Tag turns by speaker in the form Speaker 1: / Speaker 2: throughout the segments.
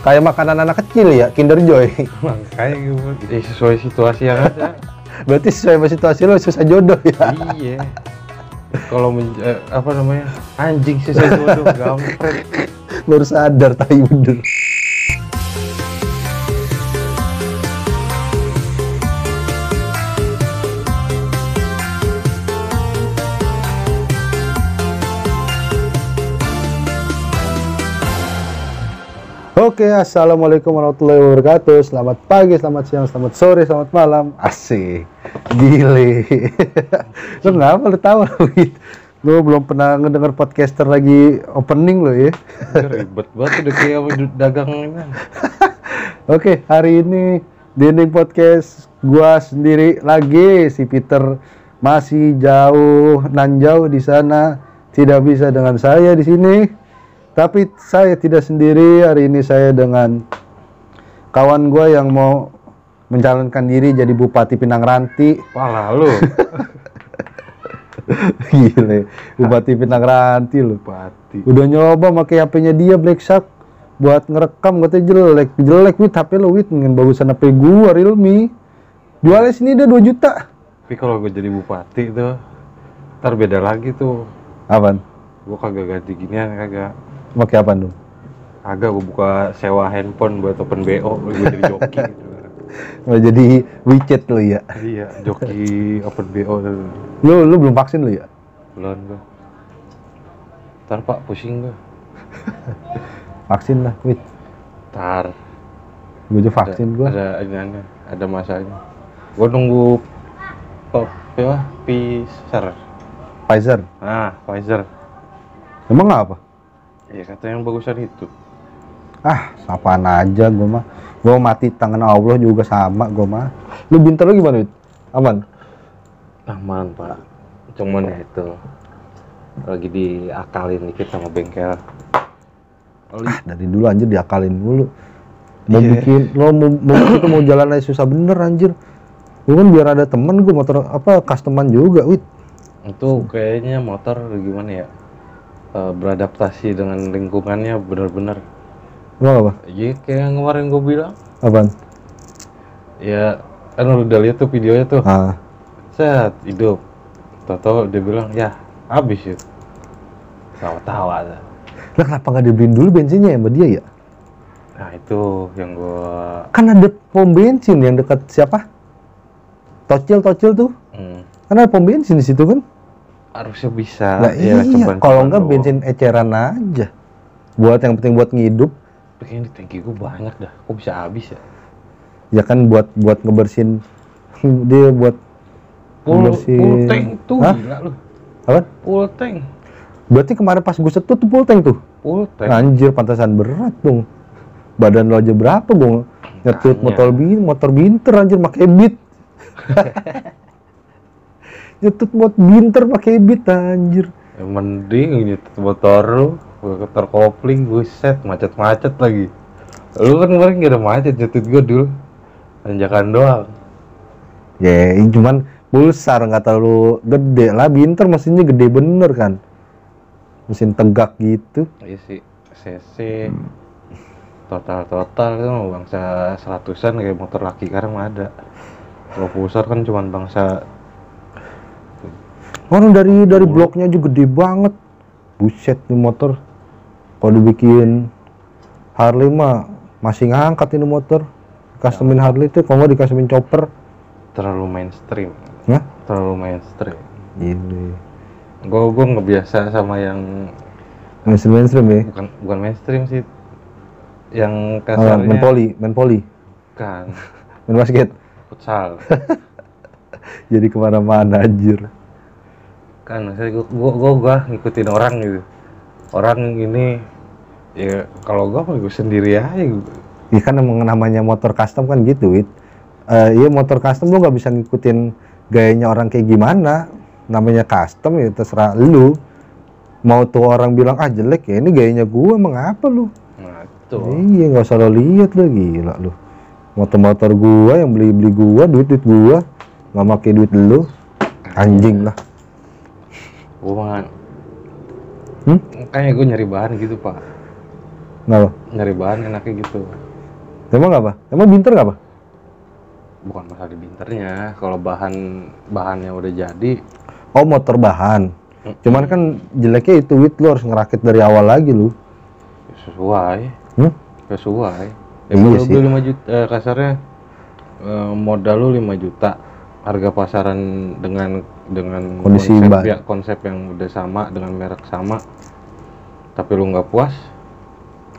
Speaker 1: kayak makanan anak kecil ya, Kinder Joy.
Speaker 2: makanya eh, sesuai situasi yang ada
Speaker 1: Berarti sesuai sama situasi lo susah jodoh ya.
Speaker 2: iya kalau men- eh, apa namanya anjing saya jodoh gampret
Speaker 1: Baru sadar tai bener. Oke, assalamualaikum warahmatullahi wabarakatuh. Selamat pagi, selamat siang, selamat sore, selamat malam. Asik, gile. lu ngapa lu tahu? Lu belum pernah ngedenger podcaster lagi opening lo ya.
Speaker 2: Ribet banget udah kayak dagang
Speaker 1: Oke, hari ini di ending podcast gua sendiri lagi si Peter masih jauh nan jauh di sana tidak bisa dengan saya di sini. Tapi saya tidak sendiri. Hari ini saya dengan kawan gua yang mau mencalonkan diri jadi Bupati Pinang Ranti.
Speaker 2: Pala lu
Speaker 1: Gile, Bupati Pinang Ranti loh.
Speaker 2: Pati
Speaker 1: Udah nyoba pakai HP-nya dia Black Shark. Buat ngerekam katanya jelek. Jelek wit HP lo wit dengan bagusan HP gua Realme. Jualnya sini udah 2 juta.
Speaker 2: Tapi kalau gue jadi bupati tuh ntar beda lagi tuh.
Speaker 1: Apaan?
Speaker 2: Gue kagak ganti ginian kagak
Speaker 1: pakai apa dong?
Speaker 2: Kagak gue buka sewa handphone buat open BO gue jadi joki gitu.
Speaker 1: mau jadi WeChat lo ya?
Speaker 2: Iya joki open BO tuh.
Speaker 1: lu lu belum vaksin lo ya?
Speaker 2: Belum gue ntar pak pusing gue
Speaker 1: vaksin lah wit.
Speaker 2: Ntar.
Speaker 1: Gue juga vaksin gua.
Speaker 2: ada iniannya ada masanya. Gue nunggu pop ya Pfizer.
Speaker 1: Pfizer?
Speaker 2: Ah Pfizer.
Speaker 1: Emang apa
Speaker 2: ya katanya yang bagusan itu.
Speaker 1: Ah sapaan aja gua mah. Gua mati tangan Allah juga sama gua mah. Lu bintar lu gimana aman?
Speaker 2: Aman pak. Cuman ya itu lagi diakalin dikit sama bengkel. Oli,
Speaker 1: ah dari dulu anjir diakalin mulu. Mau
Speaker 2: Iya.
Speaker 1: bikin lo mau, mau itu mau jalan aja susah bener anjir. Gue kan biar ada temen gue motor apa customan juga wit
Speaker 2: itu kayaknya motor gimana ya eh, beradaptasi dengan lingkungannya benar-benar.
Speaker 1: Emang apa?
Speaker 2: Iya kayak yang kemarin gue bilang.
Speaker 1: Apaan?
Speaker 2: Ya kan lu udah lihat tuh videonya tuh.
Speaker 1: Ah.
Speaker 2: Set hidup. Toto dia bilang ya habis itu. Tawa-tawa
Speaker 1: lah kenapa nggak dibeliin dulu bensinnya ya sama dia ya?
Speaker 2: Nah itu yang gua
Speaker 1: kan ada pom bensin yang dekat siapa? Tocil tocil tuh.
Speaker 2: Hmm,
Speaker 1: kan ada pom bensin di situ kan
Speaker 2: harusnya bisa
Speaker 1: nah
Speaker 2: ya,
Speaker 1: iya
Speaker 2: ceban-ceban
Speaker 1: kalau nggak
Speaker 2: doang.
Speaker 1: bensin eceran aja buat yang penting buat ngidup
Speaker 2: kayaknya di tangki gua banyak dah kok bisa habis ya
Speaker 1: ya kan buat buat ngebersihin dia buat
Speaker 2: full,
Speaker 1: Bersihin.
Speaker 2: full tank tuh
Speaker 1: Hah?
Speaker 2: gila lu
Speaker 1: apa
Speaker 2: full tank
Speaker 1: berarti kemarin pas gue setut tuh full tank tuh
Speaker 2: full tank
Speaker 1: Anjir, pantasan berat dong. Badan lo aja berapa, Bung? Nyetut motor bin, motor binter anjir pakai beat. Nyetut mot binter pakai beat anjir.
Speaker 2: Ya, mending nyetir motor lu gua terkopling buset macet-macet lagi lu kan kemarin gak ada macet nyetir gua dulu tanjakan doang
Speaker 1: Ya, ini cuman pulsar nggak terlalu gede lah. Binter mesinnya gede bener kan. Mesin tegak gitu.
Speaker 2: iya sih cc total total itu bangsa seratusan kayak motor laki sekarang ada kalau pulsar kan cuman bangsa
Speaker 1: Orang dari dari bloknya aja gede banget. Buset nih motor. Kalau dibikin Harley mah masih ngangkat ini motor. Customin Harley tuh kalau nggak dikasimin chopper.
Speaker 2: terlalu mainstream
Speaker 1: Hah?
Speaker 2: terlalu mainstream
Speaker 1: Ini.
Speaker 2: gua gua nggak biasa sama yang
Speaker 1: Mainstream mainstream ya.
Speaker 2: bukan bukan mainstream sih yang
Speaker 1: Ah,
Speaker 2: kasarnya
Speaker 1: main poli, main poli,
Speaker 2: kan
Speaker 1: main basket.
Speaker 2: futsal
Speaker 1: Jadi ke mana-mana anjir.
Speaker 2: Kan saya gua, gua, gua, gua ngikutin orang gitu orang ini ya kalau gua gua sendiri aja gua.
Speaker 1: Iya kan emang namanya motor custom kan gitu, Wit. Eh, iya motor custom lu nggak bisa ngikutin gayanya orang kayak gimana. Namanya custom ya terserah lu. Mau tuh orang bilang ah jelek ya ini gayanya gua emang apa lu?
Speaker 2: nah
Speaker 1: Iya nggak usah lo lihat lu gila lu. Motor-motor gua yang beli-beli gua, duit-duit gua nggak pakai duit lu. Anjing lah.
Speaker 2: Gua mah
Speaker 1: Hmm?
Speaker 2: kayak gua nyari bahan gitu pak
Speaker 1: Kenapa?
Speaker 2: nyari bahan enaknya gitu
Speaker 1: Emang apa? Emang binter nggak apa?
Speaker 2: bukan masalah di binternya kalau bahan bahannya udah jadi
Speaker 1: Oh motor bahan. Cuman kan jeleknya itu wit lu harus ngerakit dari awal lagi lu.
Speaker 2: ya sesuai
Speaker 1: Hmm?
Speaker 2: sesuai ya
Speaker 1: Iya sih.
Speaker 2: beli 5 juta eh, kasarnya eh, modal lu 5 juta harga pasaran dengan dengan
Speaker 1: Kondisi
Speaker 2: konsep
Speaker 1: bahan.
Speaker 2: ya konsep yang udah sama dengan merek sama tapi lu nggak puas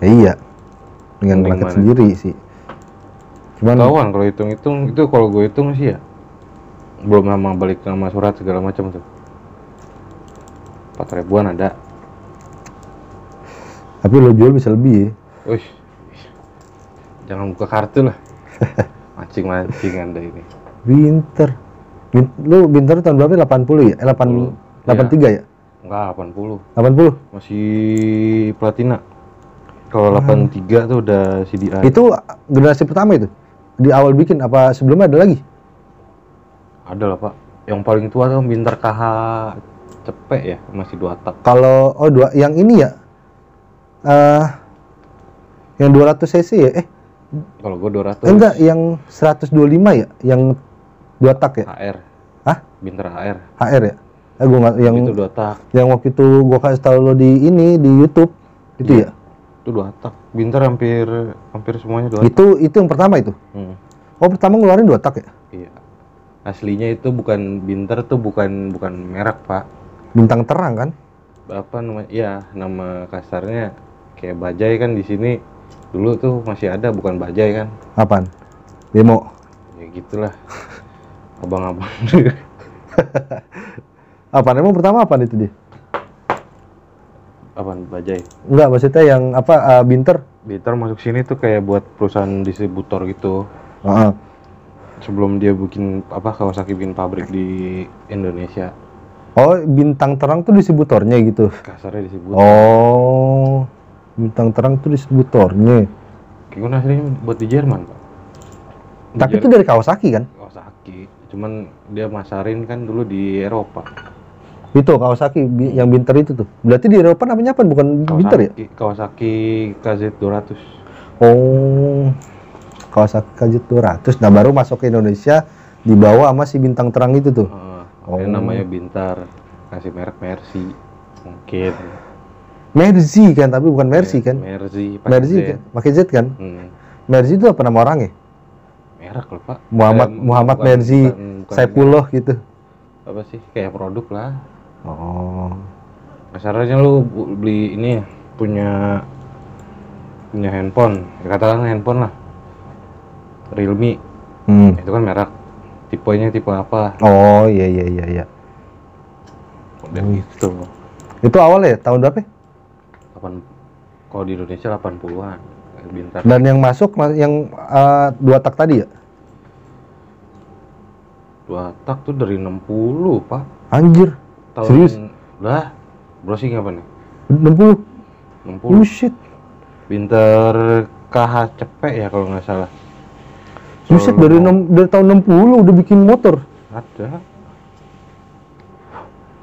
Speaker 1: Ya, iya. Dengan
Speaker 2: Mending mana?
Speaker 1: sendiri sih. Cuman
Speaker 2: Kawan kalau hitung-hitung itu kalau gue hitung sih ya belum nama balik nama surat segala macam tuh. Empat ribuan ada.
Speaker 1: tapi lo jual bisa lebih ya.
Speaker 2: Wih, jangan buka kartu lah. Mancing-mancing anda ini.
Speaker 1: Binter. Lu binter tahun berapa? 80 ya? Eh 8 83 ya?
Speaker 2: Enggak, 80.
Speaker 1: 80.
Speaker 2: Masih platina. Kalau 83 tuh udah CDI.
Speaker 1: Itu generasi pertama itu. Di awal bikin apa sebelumnya ada lagi?
Speaker 2: Ada lah pak. Yang paling tua tuh Bintar KH cepet ya, masih dua tak.
Speaker 1: Kalau oh dua yang ini ya. eh yang 200 cc ya? Eh,
Speaker 2: Kalau gue 200
Speaker 1: eh, enggak yang 125 ya? Yang dua tak ya?
Speaker 2: HR.
Speaker 1: Hah?
Speaker 2: Bintar HR.
Speaker 1: HR ya? Eh gua nggak yang
Speaker 2: itu dua tak.
Speaker 1: yang waktu itu gua kasih tahu lo di ini di YouTube itu
Speaker 2: Iya.
Speaker 1: ya?
Speaker 2: Itu dua tak. Bintar hampir hampir semuanya dua tak.
Speaker 1: Itu itu yang pertama itu.
Speaker 2: Hmm,
Speaker 1: Oh, pertama ngeluarin dua tak ya?
Speaker 2: iya. Aslinya itu bukan Bintar tuh bukan bukan merek pak.
Speaker 1: Bintang terang kan?
Speaker 2: Apa namanya? Iya, nama kasarnya kayak bajai kan di sini dulu tuh masih ada bukan bajai kan?
Speaker 1: Apaan? Demo.
Speaker 2: Ya gitulah. Abang-abang.
Speaker 1: Apaan? Emang pertama apaan itu dia?
Speaker 2: Apaan bajai?
Speaker 1: Enggak, maksudnya yang apa eh, binter?
Speaker 2: Bintar masuk sini tuh kayak buat perusahaan distributor gitu.
Speaker 1: Heeh.
Speaker 2: Sebelum dia bikin apa Kawasaki bikin pabrik di Indonesia.
Speaker 1: Oh, bintang terang tuh distributornya gitu.
Speaker 2: Kasarnya distributor.
Speaker 1: Oh, bintang terang tuh distributornya.
Speaker 2: Kayak gue buat di Jerman, Pak. Di
Speaker 1: Tapi itu dari Kawasaki kan?
Speaker 2: Kawasaki. Cuman dia masarin kan dulu di Eropa.
Speaker 1: Itu Kawasaki yang binter itu tuh. Berarti di Eropa namanya apa? Bukan binter ya?
Speaker 2: Kawasaki, Kawasaki KZ 200.
Speaker 1: Oh, Kawasaki KZ 200. Nah, baru masuk ke Indonesia dibawa sama si bintang terang itu tuh.
Speaker 2: Heeh.
Speaker 1: Oh.
Speaker 2: Namanya Bintar. Kasih merek Mercy. Mungkin.
Speaker 1: Mercy kan, tapi bukan Mercy
Speaker 2: Ya,
Speaker 1: kan?
Speaker 2: Mercy.
Speaker 1: Mercy kan? Pakai Z kan?
Speaker 2: Hmm.
Speaker 1: Mercy itu apa nama orangnya?
Speaker 2: Merek loh, Pak.
Speaker 1: Muhammad
Speaker 2: Eh,
Speaker 1: Muhammad
Speaker 2: bukan-
Speaker 1: Mercy
Speaker 2: bukan- bukan
Speaker 1: Saipullah gitu.
Speaker 2: Apa sih? Kayak produk lah.
Speaker 1: Oh.
Speaker 2: Kasarnya lu beli ini punya punya handphone, ya katakan handphone lah. Realme,
Speaker 1: Hmm.
Speaker 2: itu kan merek. Tipenya tipe apa?
Speaker 1: Oh, iya iya iya iya.
Speaker 2: Dan gitu.
Speaker 1: Itu awal ya tahun berapa? ya?
Speaker 2: 8 kalau di Indonesia 80-an. Kayak Bintar.
Speaker 1: Dan yang masuk ma- yang eh, dua tak tadi ya?
Speaker 2: Dua tak tuh dari 60, Pak.
Speaker 1: Anjir,
Speaker 2: Tahun
Speaker 1: Serius?
Speaker 2: Lah, browsing apa nih?
Speaker 1: 60.
Speaker 2: 60.
Speaker 1: Oh shit.
Speaker 2: Bintar KH cepet ya kalau nggak salah.
Speaker 1: Buset dari, enam- dari tahun 60 udah bikin motor.
Speaker 2: Ada.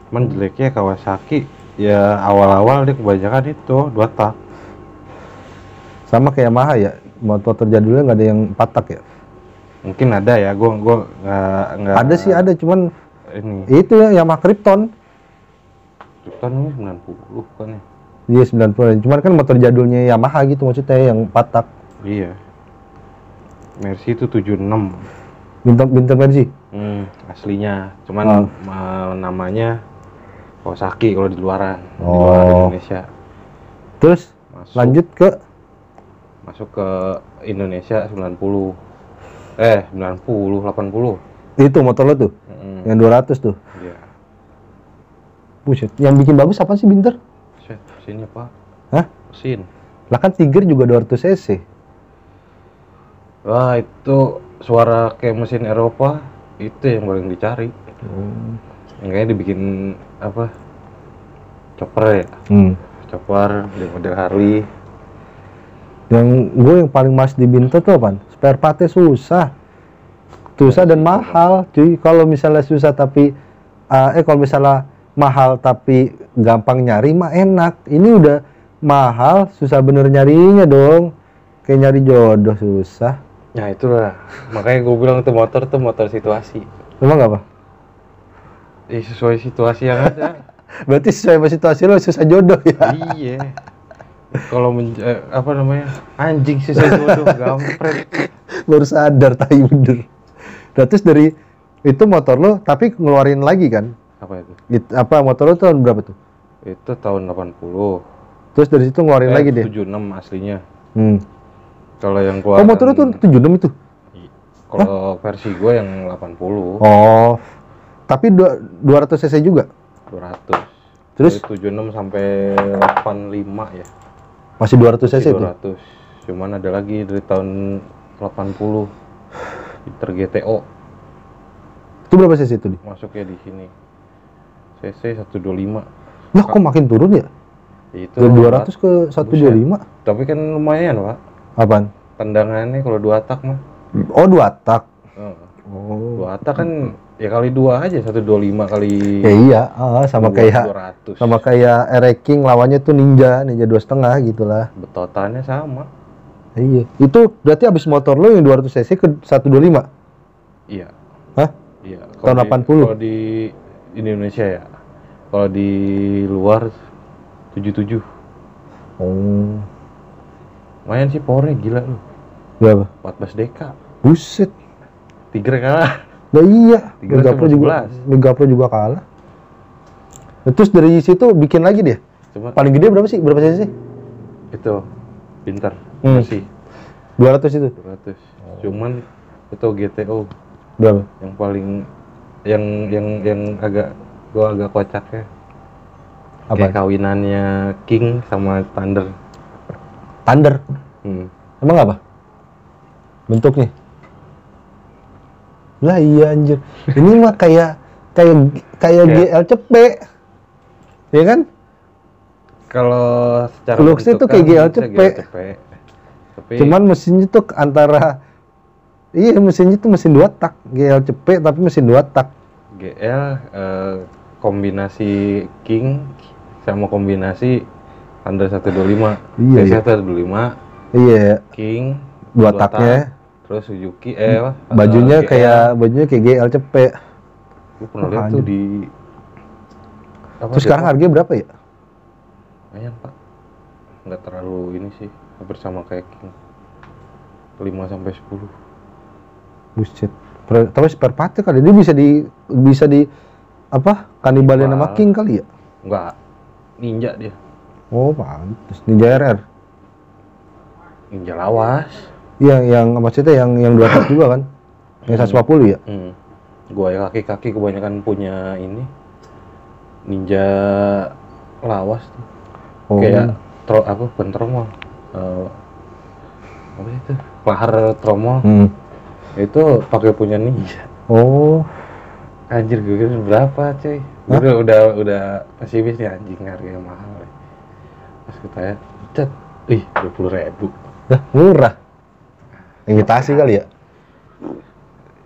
Speaker 2: Cuman jeleknya Kawasaki ya awal-awal dia kebanyakan itu dua tak.
Speaker 1: Sama kayak Yamaha ya. Motor terjadulnya nggak ada yang empat tak ya?
Speaker 2: Mungkin ada ya, gua gua nggak nggak.
Speaker 1: Ada sih ada, cuman
Speaker 2: Ini
Speaker 1: itu ya Yamaha Krypton.
Speaker 2: Krypton ini 90 kan ya?
Speaker 1: Dia 90 Cuman kan motor jadulnya Yamaha gitu maksudnya yang empat tak.
Speaker 2: Iya. Mercy itu 76.
Speaker 1: Bintang bintang Mercy.
Speaker 2: Hmm, aslinya. Cuman ma- namanya Kawasaki kalau di luaran, di luar
Speaker 1: Oh.
Speaker 2: Indonesia.
Speaker 1: Terus
Speaker 2: Masuk
Speaker 1: lanjut ke
Speaker 2: masuk ke Indonesia 90. Eh, 90, 80.
Speaker 1: itu motor lo tuh,
Speaker 2: Mm,
Speaker 1: yang 200 tuh.
Speaker 2: Iya.
Speaker 1: Buset, yang bikin bagus apa sih Binter?
Speaker 2: Mesinnya pak.
Speaker 1: Hah?
Speaker 2: Mesin.
Speaker 1: Lah kan Tiger juga 200 cc.
Speaker 2: Wah itu suara kayak mesin Eropa itu yang paling dicari. Yang kayaknya dibikin apa? Chopper ya.
Speaker 1: Hmm.
Speaker 2: Chopper di model Harley.
Speaker 1: Yang gue yang paling mas di Binter tuh apaan? Spare partnya susah. Susah dan mahal, cuy. Kalau misalnya susah tapi uh, eh kalau misalnya mahal tapi gampang nyari mah enak. Ini udah mahal, susah bener nyarinya dong. Kayak nyari jodoh susah.
Speaker 2: Nah itulah, makanya gue bilang tuh motor tuh motor situasi.
Speaker 1: Emang apa?
Speaker 2: Eh, sesuai situasi yang ada.
Speaker 1: Berarti sesuai situasi lo susah jodoh ya?
Speaker 2: iya. Kalau men eh, apa namanya anjing sih saya jodoh gampret.
Speaker 1: Baru sadar tai bener. Nah, terus dari itu motor lo tapi ngeluarin lagi kan?
Speaker 2: Apa itu?
Speaker 1: It- apa motor lo tahun berapa tuh?
Speaker 2: Itu tahun 80.
Speaker 1: Terus dari situ ngeluarin
Speaker 2: Eh,
Speaker 1: lagi deh.
Speaker 2: 76 aslinya.
Speaker 1: Hmm.
Speaker 2: Kalau yang
Speaker 1: Oh
Speaker 2: keluar
Speaker 1: motor lo tuh 76 itu?
Speaker 2: kalau versi gue yang 80
Speaker 1: Oh. Tapi dua- 200 cc juga?
Speaker 2: 200.
Speaker 1: Terus?
Speaker 2: Dari 76 sampai 85 ya.
Speaker 1: Masih 200 cc
Speaker 2: Masih
Speaker 1: tuh?
Speaker 2: 200. Cuman ada lagi dari tahun 80 Inter GTO
Speaker 1: Itu berapa cc itu? Di?
Speaker 2: masuknya di sini. CC 125.
Speaker 1: Lah kok makin turun ya?
Speaker 2: Itu
Speaker 1: Dari 200 ke 125?
Speaker 2: Tapi kan lumayan, Pak.
Speaker 1: Apaan?
Speaker 2: Tendangannya kalau dua tak mah.
Speaker 1: Oh dua tak.
Speaker 2: Eh,
Speaker 1: Oh.
Speaker 2: Dua tak kan ya kali dua aja 125 kali
Speaker 1: Ya iya, ah, sama
Speaker 2: dua-
Speaker 1: kayak
Speaker 2: 200.
Speaker 1: sama kayak Ere King lawannya tuh ninja, ninja dua setengah gitulah.
Speaker 2: betotannya sama.
Speaker 1: Iya. Itu berarti abis motor lo yang 200 cc ke 125?
Speaker 2: Iya.
Speaker 1: Hah?
Speaker 2: Iya.
Speaker 1: Tahun
Speaker 2: Kalau di-
Speaker 1: 80?
Speaker 2: Kalau di Indonesia ya. Kalau di luar 77.
Speaker 1: Oh.
Speaker 2: Lumayan sih powernya gila lu.
Speaker 1: Berapa?
Speaker 2: 14 dk.
Speaker 1: Buset.
Speaker 2: Tigre kalah.
Speaker 1: Nah iya,
Speaker 2: 300
Speaker 1: Mega Pro juga,
Speaker 2: 11.
Speaker 1: Mega Pro juga kalah. Nah, Terus dari situ bikin lagi dia.
Speaker 2: Cuma
Speaker 1: Paling gede berapa sih? Berapa cc?
Speaker 2: itu pinter.
Speaker 1: Hmm.
Speaker 2: Masih
Speaker 1: 200 itu.
Speaker 2: 200. Cuman itu GTO
Speaker 1: Berapa?
Speaker 2: yang paling yang yang yang agak gua agak kocak ya. Kayak
Speaker 1: Apa?
Speaker 2: kawinannya King sama Thunder.
Speaker 1: Thunder.
Speaker 2: Hmm.
Speaker 1: Emang apa? Bentuknya? Lah iya anjir. Ini mah kayak kayak kayak GL cepet. Ya kan?
Speaker 2: Kalau secara
Speaker 1: Looks-nya tuh kayak
Speaker 2: bentukan
Speaker 1: GL cepet.
Speaker 2: Tapi
Speaker 1: Cuman mesinnya tuh antara Iya mesinnya tuh mesin dua tak GL cepet tapi mesin dua tak
Speaker 2: GL eh, kombinasi King sama kombinasi Thunder 125.
Speaker 1: Iya,
Speaker 2: TC
Speaker 1: iya.
Speaker 2: 125,
Speaker 1: Iya
Speaker 2: King
Speaker 1: dua
Speaker 2: tak,
Speaker 1: taknya
Speaker 2: terus Suzuki eh apa?
Speaker 1: Bajunya kayak bajunya kayak GL cepet
Speaker 2: gue pernah lihat tuh di apa
Speaker 1: Terus sekarang harganya berapa ya?
Speaker 2: lumayan pak nggak terlalu ini sih hampir sama kayak King 5 sampai 10
Speaker 1: Buset. Per- Tapi spare partnya kali dia bisa di bisa di apa? Kanibalin sama
Speaker 2: Kanibal.
Speaker 1: King kali ya?
Speaker 2: enggak ninja dia
Speaker 1: Oh, pantes. Ninja RR.
Speaker 2: ninja lawas
Speaker 1: Iya, yang maksudnya yang yang dua tak juga kan? Yang 150 ya?
Speaker 2: Hmm. Gua ya kaki-kaki kebanyakan punya ini ninja lawas tuh.
Speaker 1: Oh.
Speaker 2: Kayak tro apa bukan tromol. Eh, apa itu? Lahar tromol.
Speaker 1: Hmm.
Speaker 2: Itu pakai punya ninja.
Speaker 1: Oh.
Speaker 2: Anjir gue kira berapa cuy?
Speaker 1: Hah?
Speaker 2: Udah udah udah pesimis nih anjing harganya mahal. Pas kita ya, cet, ih dua puluh ribu.
Speaker 1: Dah, murah. Imitasi kali ya?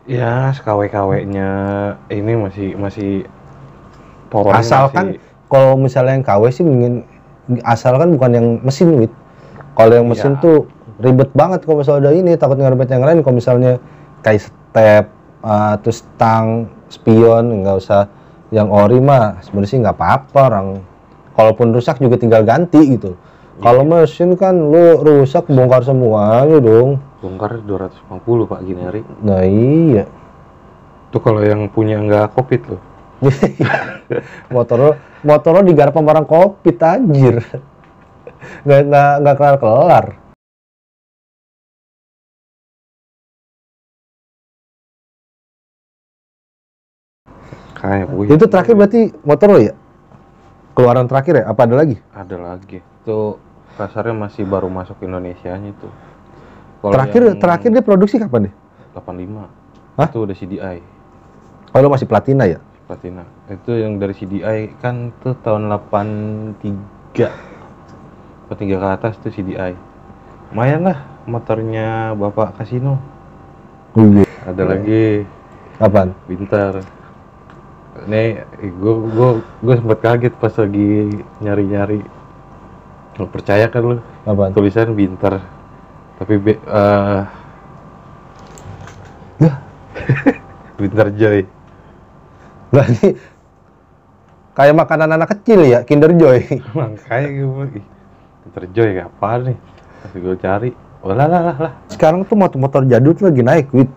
Speaker 2: Ya, KW-KW-nya ini masih masih powernya
Speaker 1: Asalkan
Speaker 2: masih-
Speaker 1: kalau misalnya yang KW sih ingin asalkan bukan yang mesin wit. Kalau yang mesin
Speaker 2: Iya.
Speaker 1: tuh ribet banget kalau misalnya ada ini takut ngerebet yang lain kalau misalnya kayak step uh, terus tang spion nggak usah yang ori mah sebenarnya sih nggak apa-apa orang kalaupun rusak juga tinggal ganti gitu kalau mesin kan lu rusak bongkar semuanya dong
Speaker 2: bongkar 250 Pak gini hari.
Speaker 1: nah iya
Speaker 2: Itu kalau yang punya nggak covid loh.
Speaker 1: motor lo motor lo digarap sama orang kopi anjir nggak nggak nggak kelar kelar
Speaker 2: Kayak wih,
Speaker 1: itu terakhir berarti motor lo ya keluaran terakhir ya apa ada lagi
Speaker 2: ada lagi. Itu kasarnya masih baru masuk Indonesia nya itu. Kalau
Speaker 1: terakhir
Speaker 2: yang
Speaker 1: terakhir dia produksi kapan deh
Speaker 2: 85.
Speaker 1: Hah?
Speaker 2: Itu udah CDI
Speaker 1: oh lo masih platina ya
Speaker 2: platina. Itu yang dari CDI kan tuh tahun 83. 83 ke atas tuh CDI. Lumayan lah motornya Bapak Kasino.
Speaker 1: oh, iya.
Speaker 2: Ada lagi
Speaker 1: kapan
Speaker 2: Pintar. Nih, gue gue gue sempet kaget pas lagi nyari-nyari. Lu percaya kan lu?
Speaker 1: Apaan?
Speaker 2: Tulisan Binter. Tapi be, eh
Speaker 1: Yah.
Speaker 2: Binter Joy.
Speaker 1: Lah ini kayak makanan anak kecil ya, Kinder Joy.
Speaker 2: Makanya gue Binter Joy apaan nih? Tapi gue cari, oh lah lah lah lah.
Speaker 1: Sekarang tuh motor-motor jadul tuh lagi naik, wit.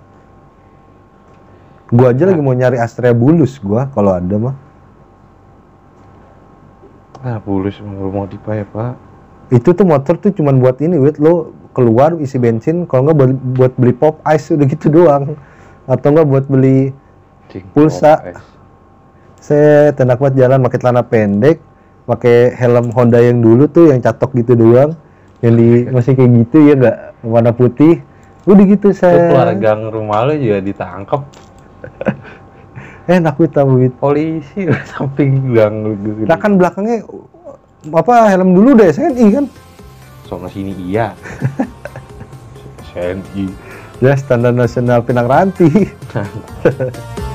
Speaker 1: Gua aja lagi mau nyari Astrea Bulus gua kalau ada mah.
Speaker 2: Ah, bulus mau dipa ya pak.
Speaker 1: Itu tuh motor tuh cuman buat ini, wit. Lo keluar isi bensin, kalau nggak buat, buat beli pop ice udah gitu doang. Atau nggak buat beli
Speaker 2: Cing,
Speaker 1: Pulsa. saya enak banget jalan pakai celana pendek, pakai helm Honda yang dulu tuh yang catok gitu doang. Yang di masih kayak gitu ya nggak warna putih. Udah gitu
Speaker 2: Itu
Speaker 1: saya.
Speaker 2: keluar gang rumah lu juga ditangkap
Speaker 1: Enak wit tahu wit.
Speaker 2: polisi samping gang gitu.
Speaker 1: Nah kan belakangnya apa helm dulu deh SNI kan?
Speaker 2: Sono sini iya. SNI.
Speaker 1: Ya standar nasional Pinang Ranti.